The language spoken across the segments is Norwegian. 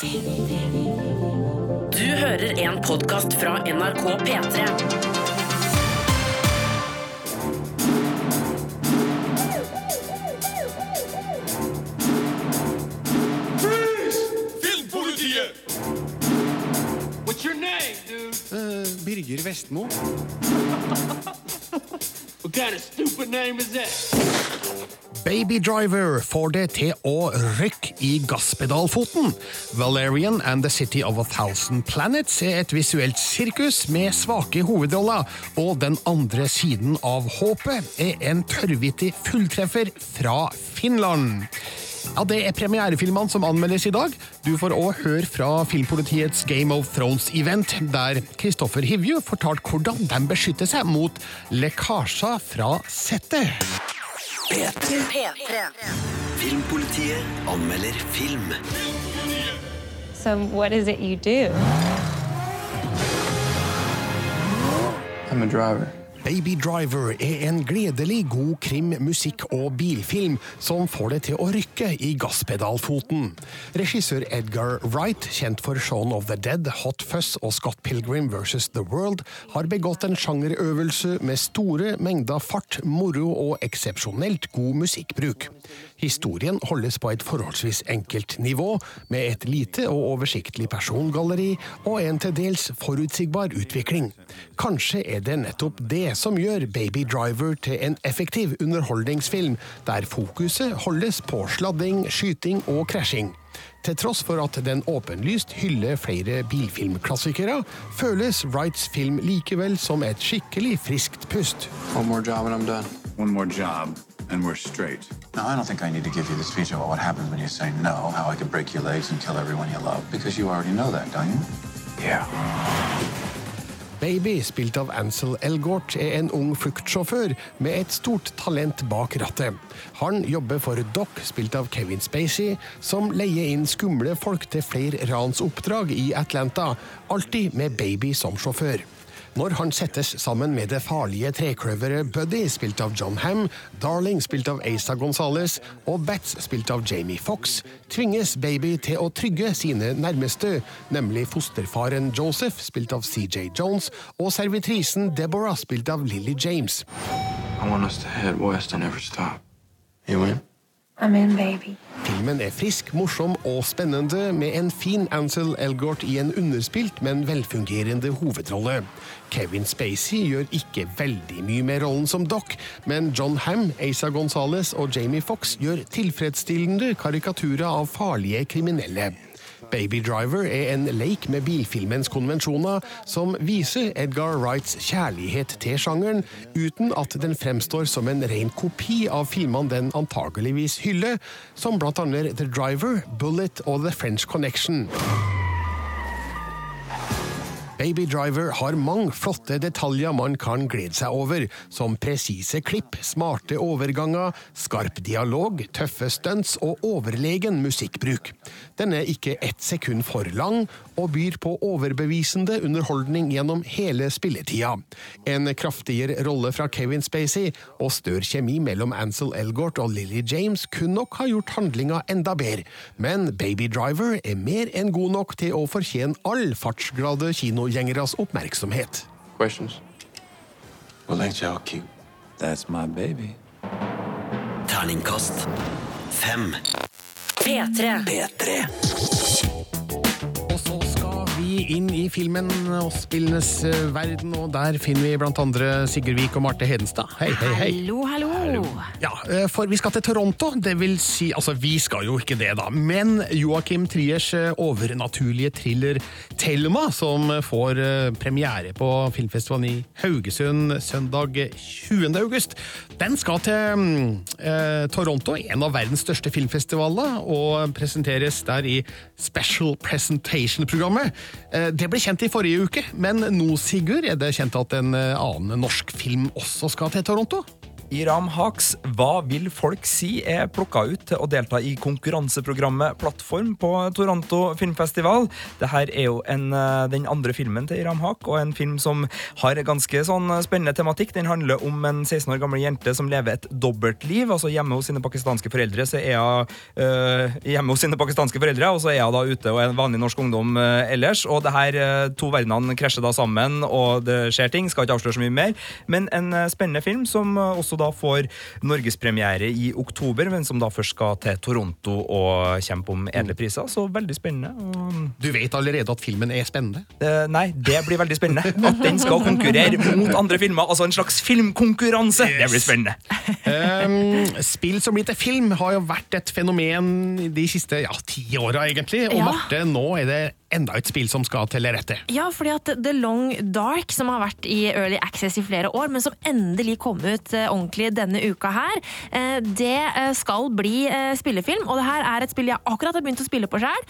Du hører en podkast fra NRK P3. Filmpolitiet! What's your name, dude? Eh, Birger Vestmo. What kind of stupid name is that? Baby Driver får det til å rykke i gasspedalfoten. Valerian and the City of a Thousand Planets er et visuelt sirkus med svake hovedroller, og den andre siden av håpet er en tørrvittig fulltreffer fra Finland. Ja, Det er premierefilmene som anmeldes i dag. Du får òg høre fra Filmpolitiets Game of Thrones-event, der Kristoffer Hivju fortalte hvordan de beskytter seg mot lekkasjer fra settet. P3. Filmpolitiet anmelder film. So, what is it you do? I'm a driver. Baby Driver er en gledelig god krim, musikk og bilfilm som får det til å rykke i gasspedalfoten. Regissør Edgar Wright, kjent for Shaun of the Dead, Hot Fuzz og Scott Pilgrim vs. The World, har begått en sjangerøvelse med store mengder fart, moro og eksepsjonelt god musikkbruk. Historien holdes på et forholdsvis enkelt nivå, med et lite og oversiktlig persongalleri og en til dels forutsigbar utvikling. Kanskje er det nettopp det som gjør Baby Driver til en effektiv underholdningsfilm, der fokuset holdes på sladding, skyting og krasjing. Til tross for at den åpenlyst hyller flere bilfilmklassikere, føles Wrights film likevel som et skikkelig friskt pust. One more job and I'm done. One more job, and we're straight. Now, I don't think I need to give you the speech about what happens when you say no, how I could break your legs and kill everyone you love, because you already know that, don't you? Yeah. Baby, spilt av Ansel Elgort, er en ung fluktsjåfør med et stort talent bak rattet. Han jobber for Doc, spilt av Kevin Spacey, som leier inn skumle folk til flere ransoppdrag i Atlanta, alltid med Baby som sjåfør. Når han settes sammen med det farlige trekløveret Buddy, spilt av John Ham, Darling, spilt av Asa Gonzales, og Bats, spilt av Jamie Fox, tvinges Baby til å trygge sine nærmeste, nemlig fosterfaren Joseph, spilt av CJ Jones, og servitrisen Deborah, spilt av Lily James. I want us to head west and never stop. You in? I'm in, baby. Filmen er frisk, morsom og spennende, med en fin Ansel Elgort i en underspilt, men velfungerende hovedrolle. Kevin Spacey gjør ikke veldig mye med rollen som Doc, men John Ham, Asa Gonzales og Jamie Fox gjør tilfredsstillende karikaturer av farlige kriminelle. Baby Driver er en leik med bilfilmens konvensjoner som viser Edgar Wrights kjærlighet til sjangeren, uten at den fremstår som en ren kopi av filmene den antageligvis hyller, som annet The Driver, Bullet og The French Connection. Baby Driver har mange flotte detaljer man kan glede seg over, som presise klipp, smarte overganger, skarp dialog, tøffe stunts og overlegen musikkbruk. Den er ikke ett sekund for lang, og byr på overbevisende underholdning gjennom hele spilletida. En kraftigere rolle fra Kevin Spacey og større kjemi mellom Ansel Elgort og Lily James kunne nok ha gjort handlinga enda bedre, men Baby Driver er mer enn god nok til å fortjene all fartsglade kinogjengeres oppmerksomhet. Questions? Well, ain't y'all cute? That's my baby. Terningkast fem. P3. P3. Inn i filmen og spillenes eh, verden, og der finner vi blant andre Sigurd Vik og Marte Hedenstad. Hei, hei, hei. Hallo, hallo. Ja, eh, for vi skal til Toronto, det vil si, altså vi skal jo ikke det da, men Joachim Triers eh, overnaturlige thriller Thelma, som får eh, premiere på filmfestivalen i Haugesund søndag 20. august, den skal til mm, eh, Toronto, en av verdens største filmfestivaler, og presenteres der i Special Presentation-programmet. Eh, det ble kjent i forrige uke, men nå, Sigurd, er det kjent at en annen norsk film også skal til Toronto? Iram Haks, hva vil folk si er plukka ut til å delta i konkurranseprogrammet Plattform på Toronto Filmfestival? Dette er jo en, eh, den andre filmen til Iram Hak, og en film som har ganske sånn spennende tematikk. Den handler om en 16 år gammel jente som lever et dobbeltliv. altså Hjemme hos sine pakistanske foreldre så er hun øh, hjemme hos sine pakistanske foreldre, og så er hun da ute og er en vanlig norsk ungdom øh, ellers. Og det her to verdenene krasjer da sammen, og det skjer ting. Skal ikke avsløre så mye mer. Men en spennende film som også da får norgespremiere i oktober, men som da først skal til Toronto og kjempe om edle priser. Så veldig spennende. Og, Du vet allerede at filmen er spennende? øh, nei, det blir veldig spennende. At den skal konkurrere mot andre filmer. Altså en slags filmkonkurranse. Det blir spennende. Um, spill som blir til film har jo vært et fenomen de siste ja, ti åra, egentlig. Og Ja. Marte, nå er det enda et spill som skal til rette. Ja, fordi at The Long Dark, som har vært i Early Access i flere år, men som endelig kom ut eh, ordentlig denne uka her, eh, det eh, skal bli spillefilm. Og det her er et spill jeg akkurat har begynt å spille på sjøl.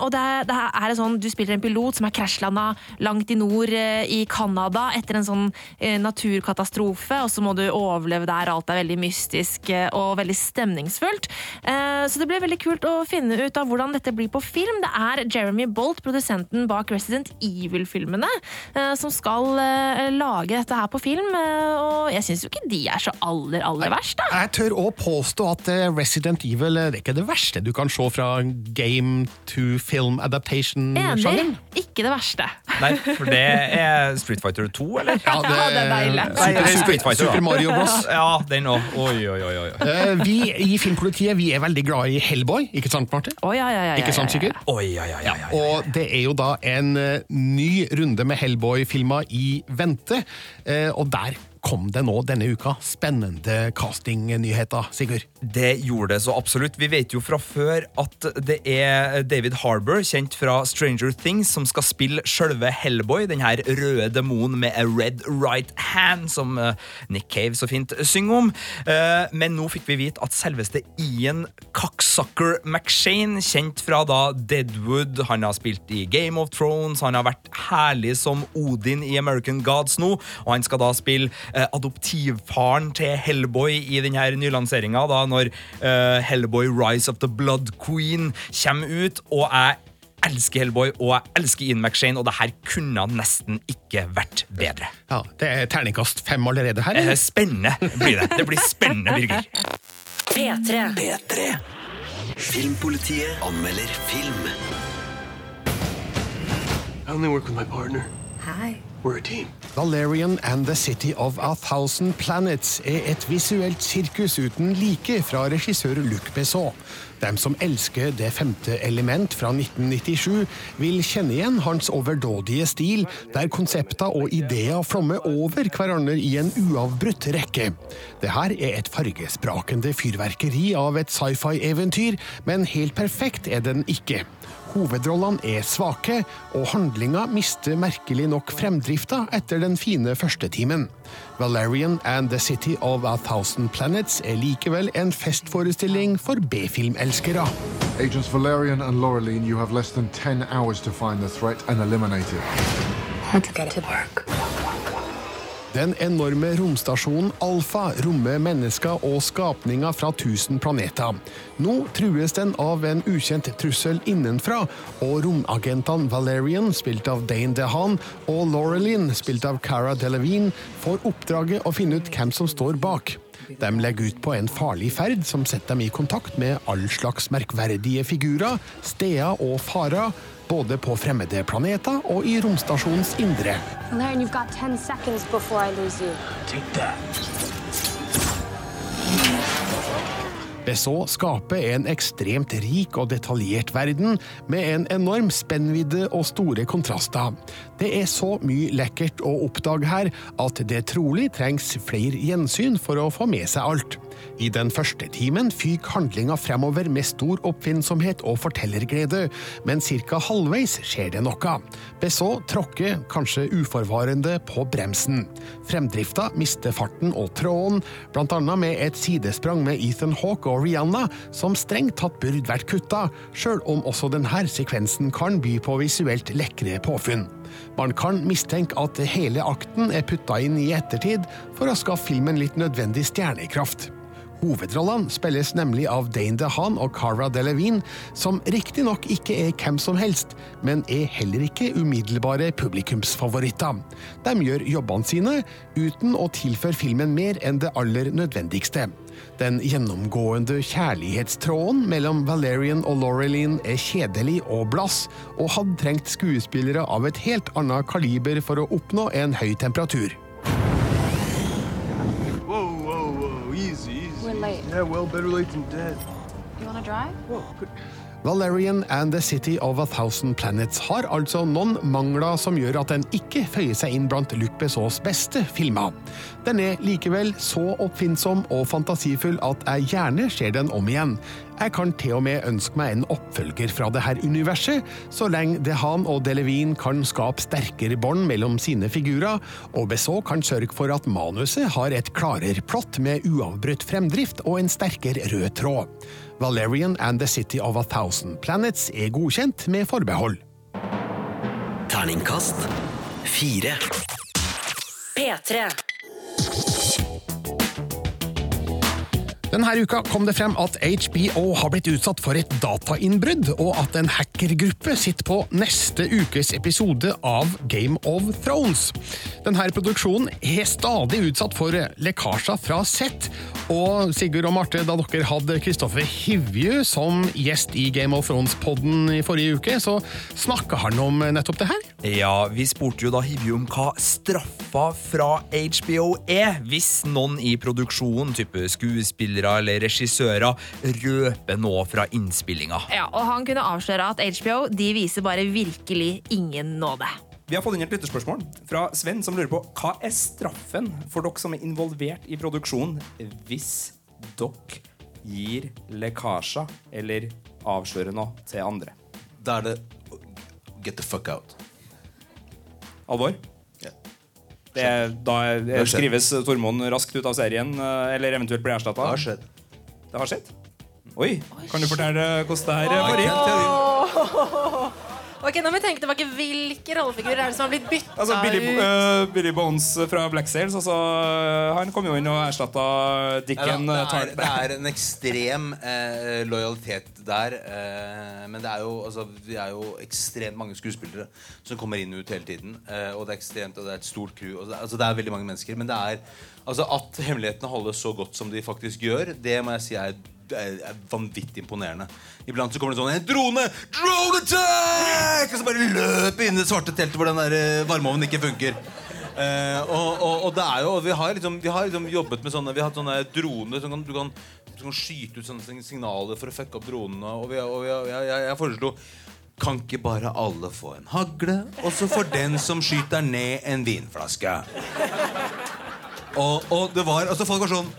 og det, det her er sånn, du spiller en pilot som er krasjlanda langt i nord i Canada etter en sånn naturkatastrofe, og så må du overleve der. Alt er veldig mystisk og veldig stemningsfullt. Eh, så det blir veldig kult å finne ut av hvordan dette blir på film. Det er Jeremy Bolt, produsenten bak Resident Evil-filmene, eh, som skal eh, lage dette her på film. eh, Og jeg syns jo ikke de er så aller, aller verst, da. Jeg tør å påstå at Resident Evil det er ikke det verste du kan se fra game to film adaptation-sjangeren. Enig. Ikke det verste. Nei, for det er Street Fighter 2, eller? Ja, det, Ja, det er deilig. Er Super, Street Fighter. Super Mario Bros. Ja, den òg. Oi, oi, oi. oi. Vi i Filmpolitiet vi er veldig glad i Hellboy, ikke sant, Martin? Oh, ja, ja, ja, ja, Ikke sant, ja, ja. sikkert? Oi, ja, ja, ja, ja. Det er jo da en eh, ny runde med Hellboy-filmer i vente, eh, og der kom det nå denne uka spennende castingnyheter, Sigurd. Det gjorde det så absolutt. Vi vet jo fra før at det er David Harbour, kjent fra Stranger Things, som skal spille sjølve Hellboy, den her røde demonen med a red right hand, som eh, Nick Cave så fint synger om. Eh, Men nå fikk vi vite at selveste Ian Cocksucker McShane, kjent fra da Deadwood, han har spilt i Game of Thrones, han har vært herlig som Odin i American Gods nå, og han skal da spille adoptivfaren til Hellboy i denne nylanseringa, da når eh, Hellboy Rise of the Blood Queen kommer ut, og jeg elsker Hellboy, og jeg elsker Ian McShane, og det her kunne nesten ikke vært bedre. Ja, Det er terningkast fem allerede her. Eh, eller? Spennende blir det. Det blir spennende, Birger. P3. P3. Filmpolitiet anmelder film. I only work with my partner. Hi. We're a team. Valerian and the City of a Thousand Planets er et visuelt sirkus uten like fra regissør Luc Besson. Dem som elsker Det femte element fra 1997, vil kjenne igjen hans overdådige stil, der konsepter og ideer flommer over hverandre i en uavbrutt rekke. Det her er et fargesprakende fyrverkeri av et sci-fi-eventyr, men helt perfekt er den ikke. Hovedrollene er svake, og handlinga mister merkelig nok fremdrifta etter den fine første timen. Valerian and the City of a Thousand Planets er likevel en festforestilling for B-filmelskere. Agents Valerian and Laureline, you have less than 10 hours to find the threat and eliminate it. Had to get to work. Den enorme romstasjonen Alfa rommer mennesker og skapninger fra 1000 planeter. Nå trues den av en ukjent trussel innenfra, og romagentene Valerian, spilt av Dane DeHaan, og Laureline, spilt av Cara Delevingne, får oppdraget å finne ut hvem som står bak. De legger ut på en farlig ferd som setter dem i kontakt med all slags merkverdige figurer, steder og farer, både på fremmede planeter og i romstasjonens indre. Laren, you've got 10 seconds before I lose you. Take that. Besson skaper en ekstremt rik og detaljert verden, med en enorm spennvidde og store kontraster. Det er så mye lekkert å oppdage her at det trolig trengs flere gjensyn for å få med seg alt. I den første timen fyk handlinga fremover med stor oppfinnsomhet og fortellerglede, men ca. halvveis skjer det noe. Bessot tråkker, kanskje uforvarende, på bremsen. Fremdrifta mister farten og tråden, annet med et sidesprang med Ethan Hawke og Rihanna, som strengt tatt burde vært kutta, sjøl om også denne sekvensen kan by på visuelt lekre påfunn. Man kan mistenke at hele akten er putta inn i ettertid for å skaffe filmen litt nødvendig stjernekraft. Hovedrollene spilles nemlig av Dane DeHaan og Cara Delevingne, som riktignok ikke er hvem som helst, men er heller ikke umiddelbare publikumsfavoritter. De gjør jobbene sine uten å tilføre filmen mer enn det aller nødvendigste. Den gjennomgående kjærlighetstråden mellom Valerian og Laureline er kjedelig og blass, og hadde trengt skuespillere av et helt annet kaliber for å oppnå en høy temperatur. Whoa, whoa, whoa, easy, easy. We're late. Yeah, well, better late than dead. You want to drive? Whoa, good. Valerian and the City of a Thousand Planets har altså noen mangler som gjør at den ikke føyer seg inn blant Luc Bessons beste filmer. Den er likevel så oppfinnsom og fantasifull at jeg gjerne ser den om igjen. Jeg kan til og med ønske meg en oppfølger fra det her universet, så lenge Dehan og Delevin kan skape sterkere bånd mellom sine figurer, og Besson kan sørge for at manuset har et klarere plott med uavbrutt fremdrift og en sterkere rød tråd. Valerian and the City of a Thousand Planets er godkjent med forbehold. Terningkast 4. P3. Denne uka kom det frem at HBO har blitt utsatt for et datainnbrudd, og at en hackergruppe sitter på neste ukes episode av Game of Thrones. Denne produksjonen er stadig utsatt for lekkasjer fra sett, og Sigurd og Marte, da dere hadde Kristoffer Hivju som gjest i Game of Thrones-podden i forrige uke, så snakka han om nettopp det her. Ja, vi spurte jo da Hivju om hva straffa fra HBO er, hvis noen i produksjonen, type skuespillere eller regissører, røper noe fra innspillinga. Ja, og han kunne avsløre at HBO de viser bare virkelig ingen nåde. Vi har fått inn et lytterspørsmål fra Sven, som lurer på hva er straffen for dere som er involvert i produksjonen, hvis dere gir lekkasjer eller avslører noe til andre? Da er det get the fuck out. Alvor? Det er, da Det skrives Tormod raskt ut av serien, eh, eller eventuelt blir erstatta? Det har skjedd. Det har skjedd? Oi, kan du fortelle hvordan det her foregikk? Ok, nå må vi tenke tilbake Hvilke rollefigurer er det som har blitt bytta Altså, Billy, ut? Uh, Billy Bones fra Black Sails altså, Han kom jo inn og erstatta Dicken. Nei, eh, det, er, det er en ekstrem uh, lojalitet der. Uh, men det er, jo, altså, det er jo ekstremt mange skuespillere som kommer inn og ut hele tiden. Eh, og det er ekstremt, og det er et stort crew. Og det, altså, det er veldig mange mennesker. Men det er altså, at hemmelighetene holdes så godt som de faktisk gjør, det må jeg si er, er, vanvittig imponerende. Iblant så kommer det sånn En drone! Drone attack! Og så bare løper inn i det svarte teltet hvor den der eh, varmeovnen ikke funker. Eh, og, og, og det er jo Vi har liksom, vi har liksom jobbet med sånne Vi har hatt sånne droner som kan, du, kan, du kan skyte ut sånne signaler for å fucke opp dronene. Og, vi, og vi, jeg, jeg, jeg foreslo Kan ikke bare alle få en hagle, og så får den som skyter ned, en vinflaske? Og, og det var Altså folk var sånn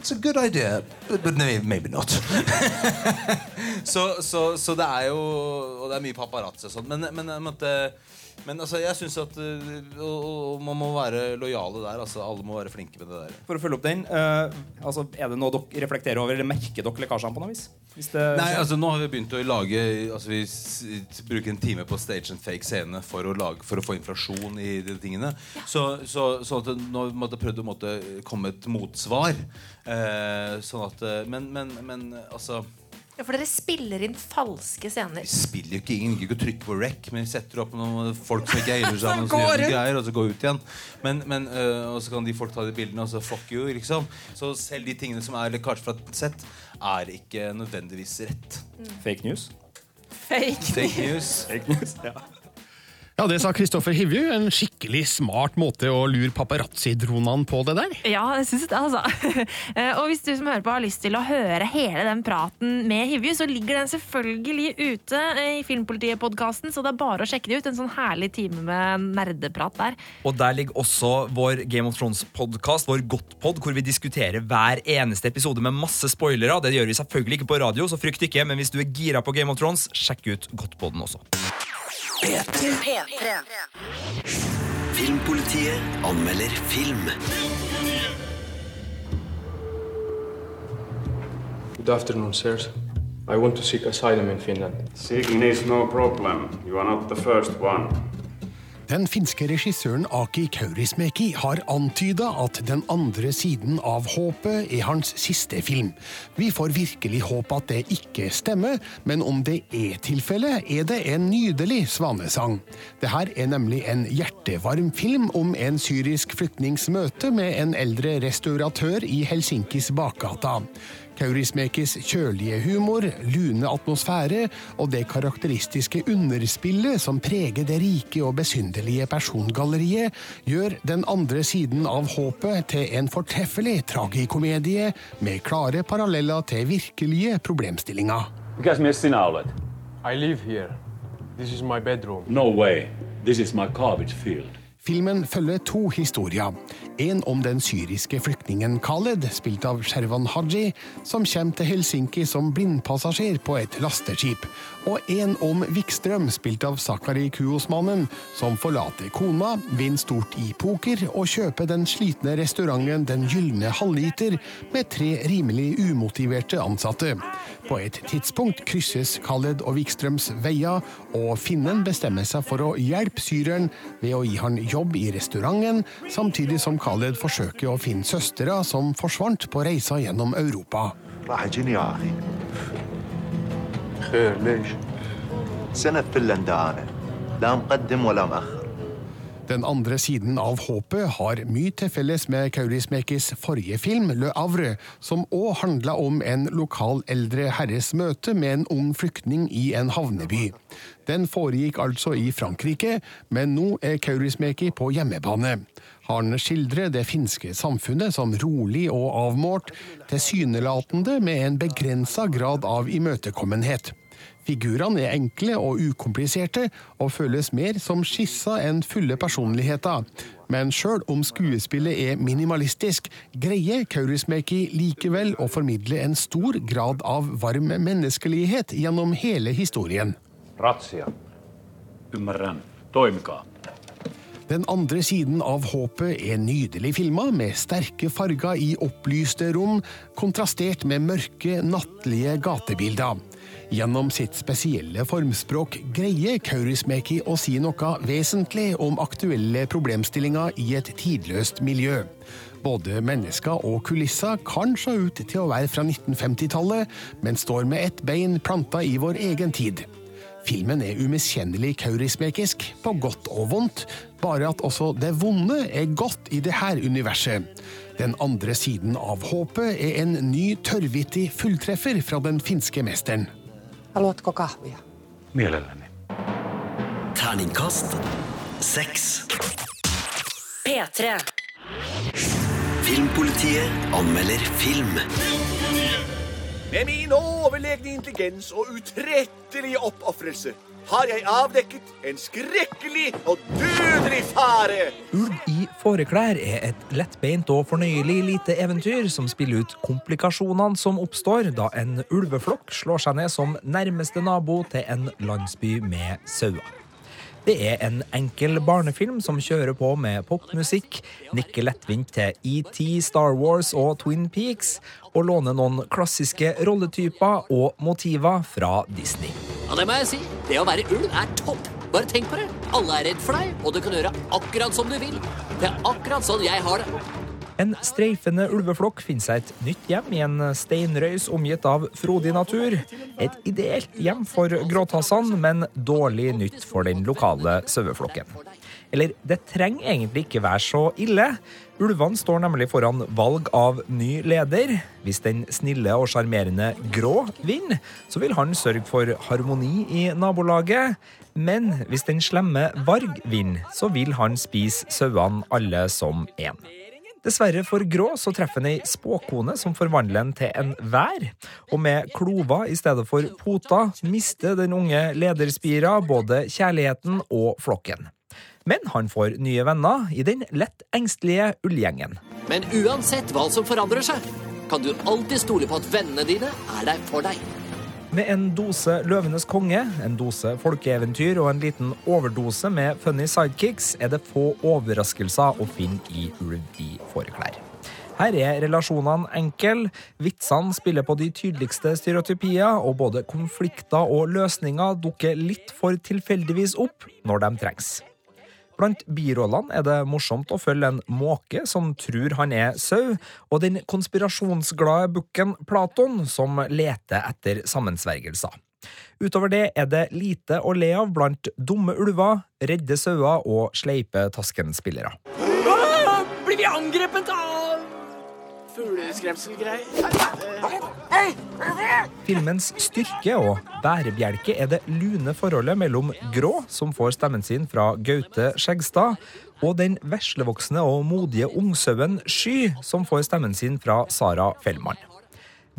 It's a good idea, but, but maybe, not. så, så, så det er jo Og det er mye paparazzi og sånn. Men, men, jeg måtte, men altså, jeg syns at uh, og, og man må være lojale der. Altså, alle må være flinke med det der. For å følge opp den, uh, altså, er det noe dere reflekterer over, eller merker dere lekkasjene på noe vis? Hvis det Nei, altså Nå har vi begynt å lage Altså Vi bruker en time på stage and fake scene for å, lage, for å få inflasjon i de tingene. Så, så, så at nå måtte vi prøvd å måtte komme et motsvar. Eh, sånn at eh, Men, men, men altså Ja, for dere spiller inn falske scener. Vi spiller jo ikke ingen gidder ikke å trykke på rec, men vi setter opp noen folk som ikke eier sammen, Som gjør noen greier, og så går ut igjen. Men, men, øh, og så kan de folk ta de bildene, og så fuck you, liksom. Så selv de tingene som er lekkasje fra et sett, er ikke nødvendigvis rett. Fake news? Fake, Fake news. Fake news, ja. Ja, det sa Kristoffer Hivju. En skikkelig smart måte å lure paparazzi-dronene på det der. Ja, jeg synes det, altså. Eh, Og hvis du som hører på har lyst til å høre hele den praten med Hivju, så ligger den selvfølgelig ute i Filmpolitiet-podkasten, så det er bare å sjekke det ut. En sånn herlig time med nerdeprat der. Og der ligger også vår Game of Thrones-podkast, vår Godtpod, hvor vi diskuterer hver eneste episode med masse spoilere. Det gjør vi selvfølgelig ikke på radio, så frykt ikke, men hvis du er gira på Game of Thrones, sjekk ut Godtpodden også. Filmpolitiet anmelder film. Good afternoon, sirs. I want to seek asylum in Finland. Seeking is no problem. You are not the first one. Den finske regissøren Aki Kaurismäki har antyda at den andre siden av håpet er hans siste film. Vi får virkelig håpe at det ikke stemmer, men om det er tilfellet, er det en nydelig svanesang. Det her er nemlig en hjertevarm film om en syrisk flyktnings møte med en eldre restauratør i Helsinkis bakgata. Kaurismäkis kjølige humor, lune atmosfære og det karakteristiske underspillet som preger det rike og besynderlige persongalleriet, gjør den andre siden av håpet til en fortreffelig tragikomedie med klare paralleller til virkelige problemstillinger. Mikäs mies sinä olet? I live here. This is my bedroom. No way. This is my garbage field. Filmen følger to historier. En om den syriske flyktningen Khaled, spilt av Sherwan Haji, som kommer til Helsinki som blindpassasjer på et lasteskip. Og en om Wikstrøm, spilt av Sakari Kuosmannen, som forlater kona, vinner stort i poker og kjøper den slitne restauranten Den gylne halvliter med tre rimelig umotiverte ansatte. På et tidspunkt krysses Khaled og Wikstrøms veier, og finnen bestemmer seg for å hjelpe syreren ved å gi han jobb i restauranten, samtidig som Khaled forsøker å finne søstera som forsvant på reisa gjennom Europa. راح اجيني يا اخي خير ليش؟ سنة فنلندا انا لا مقدم ولا مأخر den andre siden av håpet har mye til felles med Kaurismäkis forrige film, Le Havre, som òg handla om en lokal eldre herres møte med en ung flyktning i en havneby. Den foregikk altså i Frankrike, men nå er Kaurismäki på hjemmebane. Han skildrer det finske samfunnet som rolig og avmålt, tilsynelatende med en begrensa grad av imøtekommenhet. Figurene er enkle og ukompliserte, og føles mer som skisser enn fulle personligheter. Men sjøl om skuespillet er minimalistisk, greier Kaurismäki likevel å formidle en stor grad av varm menneskelighet gjennom hele historien. Ratsia. Ymmärrän. Toimikaa. Den andre siden av håpet er nydelig filma, med sterke farger i opplyste rom, kontrastert med mørke, nattlige gatebilder. Gjennom sitt spesielle formspråk greier Kaurismäki å si noe vesentlig om aktuelle problemstillinger i et tidløst miljø. Både mennesker og kulisser kan se ut til å være fra 1950-tallet, men står med ett bein planta i vår egen tid. Filmen er umiskjennelig kaurismekisk, på godt og vondt, bare at også det vonde er godt i det her universet. Den andre siden av håpet er en ny tørrvittig fulltreffer fra den finske mesteren. Haluatko kahvia? Mielelläni. Terningkast seks. P3. Filmpolitiet anmelder film. Med min overlegne intelligens og utrettelige oppofrelse har jeg avdekket en skrekkelig og dødelig fare. Ulv i fåreklær er et lettbeint og fornøyelig lite eventyr som spiller ut komplikasjonene som oppstår da en ulveflokk slår seg ned som nærmeste nabo til en landsby med sauer. Det er en enkel barnefilm som kjører på med popmusikk, nikker lettvint til ET, Star Wars og Twin Peaks, og låner noen klassiske rolletyper og motiver fra Disney. Ja, det må jeg si. Det å være ulv er topp. Bare tenk på det. Alle er redd for deg, og du kan gjøre akkurat som du vil. Det er akkurat sånn jeg har det. En streifende ulveflokk finner seg et nytt hjem i en steinrøys omgitt av frodig natur. Et ideelt hjem for gråtassene, men dårlig nytt for den lokale saueflokken. Eller det trenger egentlig ikke være så ille. Ulvene står nemlig foran valg av ny leder. Hvis den snille og sjarmerende Grå vinner, så vil han sørge for harmoni i nabolaget. Men hvis den slemme Varg vinner, så vil han spise sauene alle som én. Dessverre for Grå så treffer han ei spåkone som forvandler han til en vær. Og med klover i stedet for poter mister den unge lederspira både kjærligheten og flokken. Men han får nye venner i den lett engstelige ullgjengen. Men uansett hva som forandrer seg, kan du alltid stole på at vennene dine er der for deg. Med en dose Løvenes konge, en dose folkeeventyr og en liten overdose med funny sidekicks er det få overraskelser å finne i Ulv i fåreklær. Her er relasjonene enkle, vitsene spiller på de tydeligste stereotypier, og både konflikter og løsninger dukker litt for tilfeldigvis opp når de trengs. Blant birollene er det morsomt å følge en måke som tror han er sau, og den konspirasjonsglade bukken Platon som leter etter sammensvergelser. Utover det er det lite å le av blant dumme ulver, redde sauer og sleipe taskenspillere. Blir vi angrepet av fugleskremselgreier? Filmens styrke og bærebjelke er det lune forholdet mellom Grå, som får stemmen sin fra Gaute Skjegstad, og den veslevoksne og modige ungsauen Sky, som får stemmen sin fra Sara Fellmann.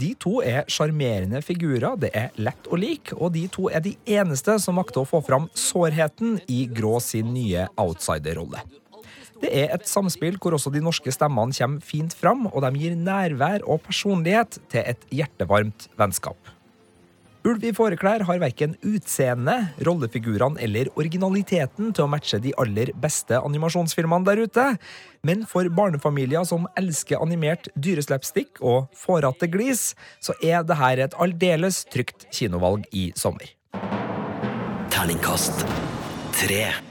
De to er sjarmerende figurer, det er lett å like, og de to er de eneste som makter å få fram sårheten i Grå sin nye outsider-rolle. Det er et samspill hvor også de norske stemmene kommer fint fram, og de gir nærvær og personlighet til et hjertevarmt vennskap. Ulv i fåreklær har verken utseende, rollefigurene eller originaliteten til å matche de aller beste animasjonsfilmene der ute, men for barnefamilier som elsker animert dyreslapstick og fårete glis, så er dette et aldeles trygt kinovalg i sommer. Terningkast tre.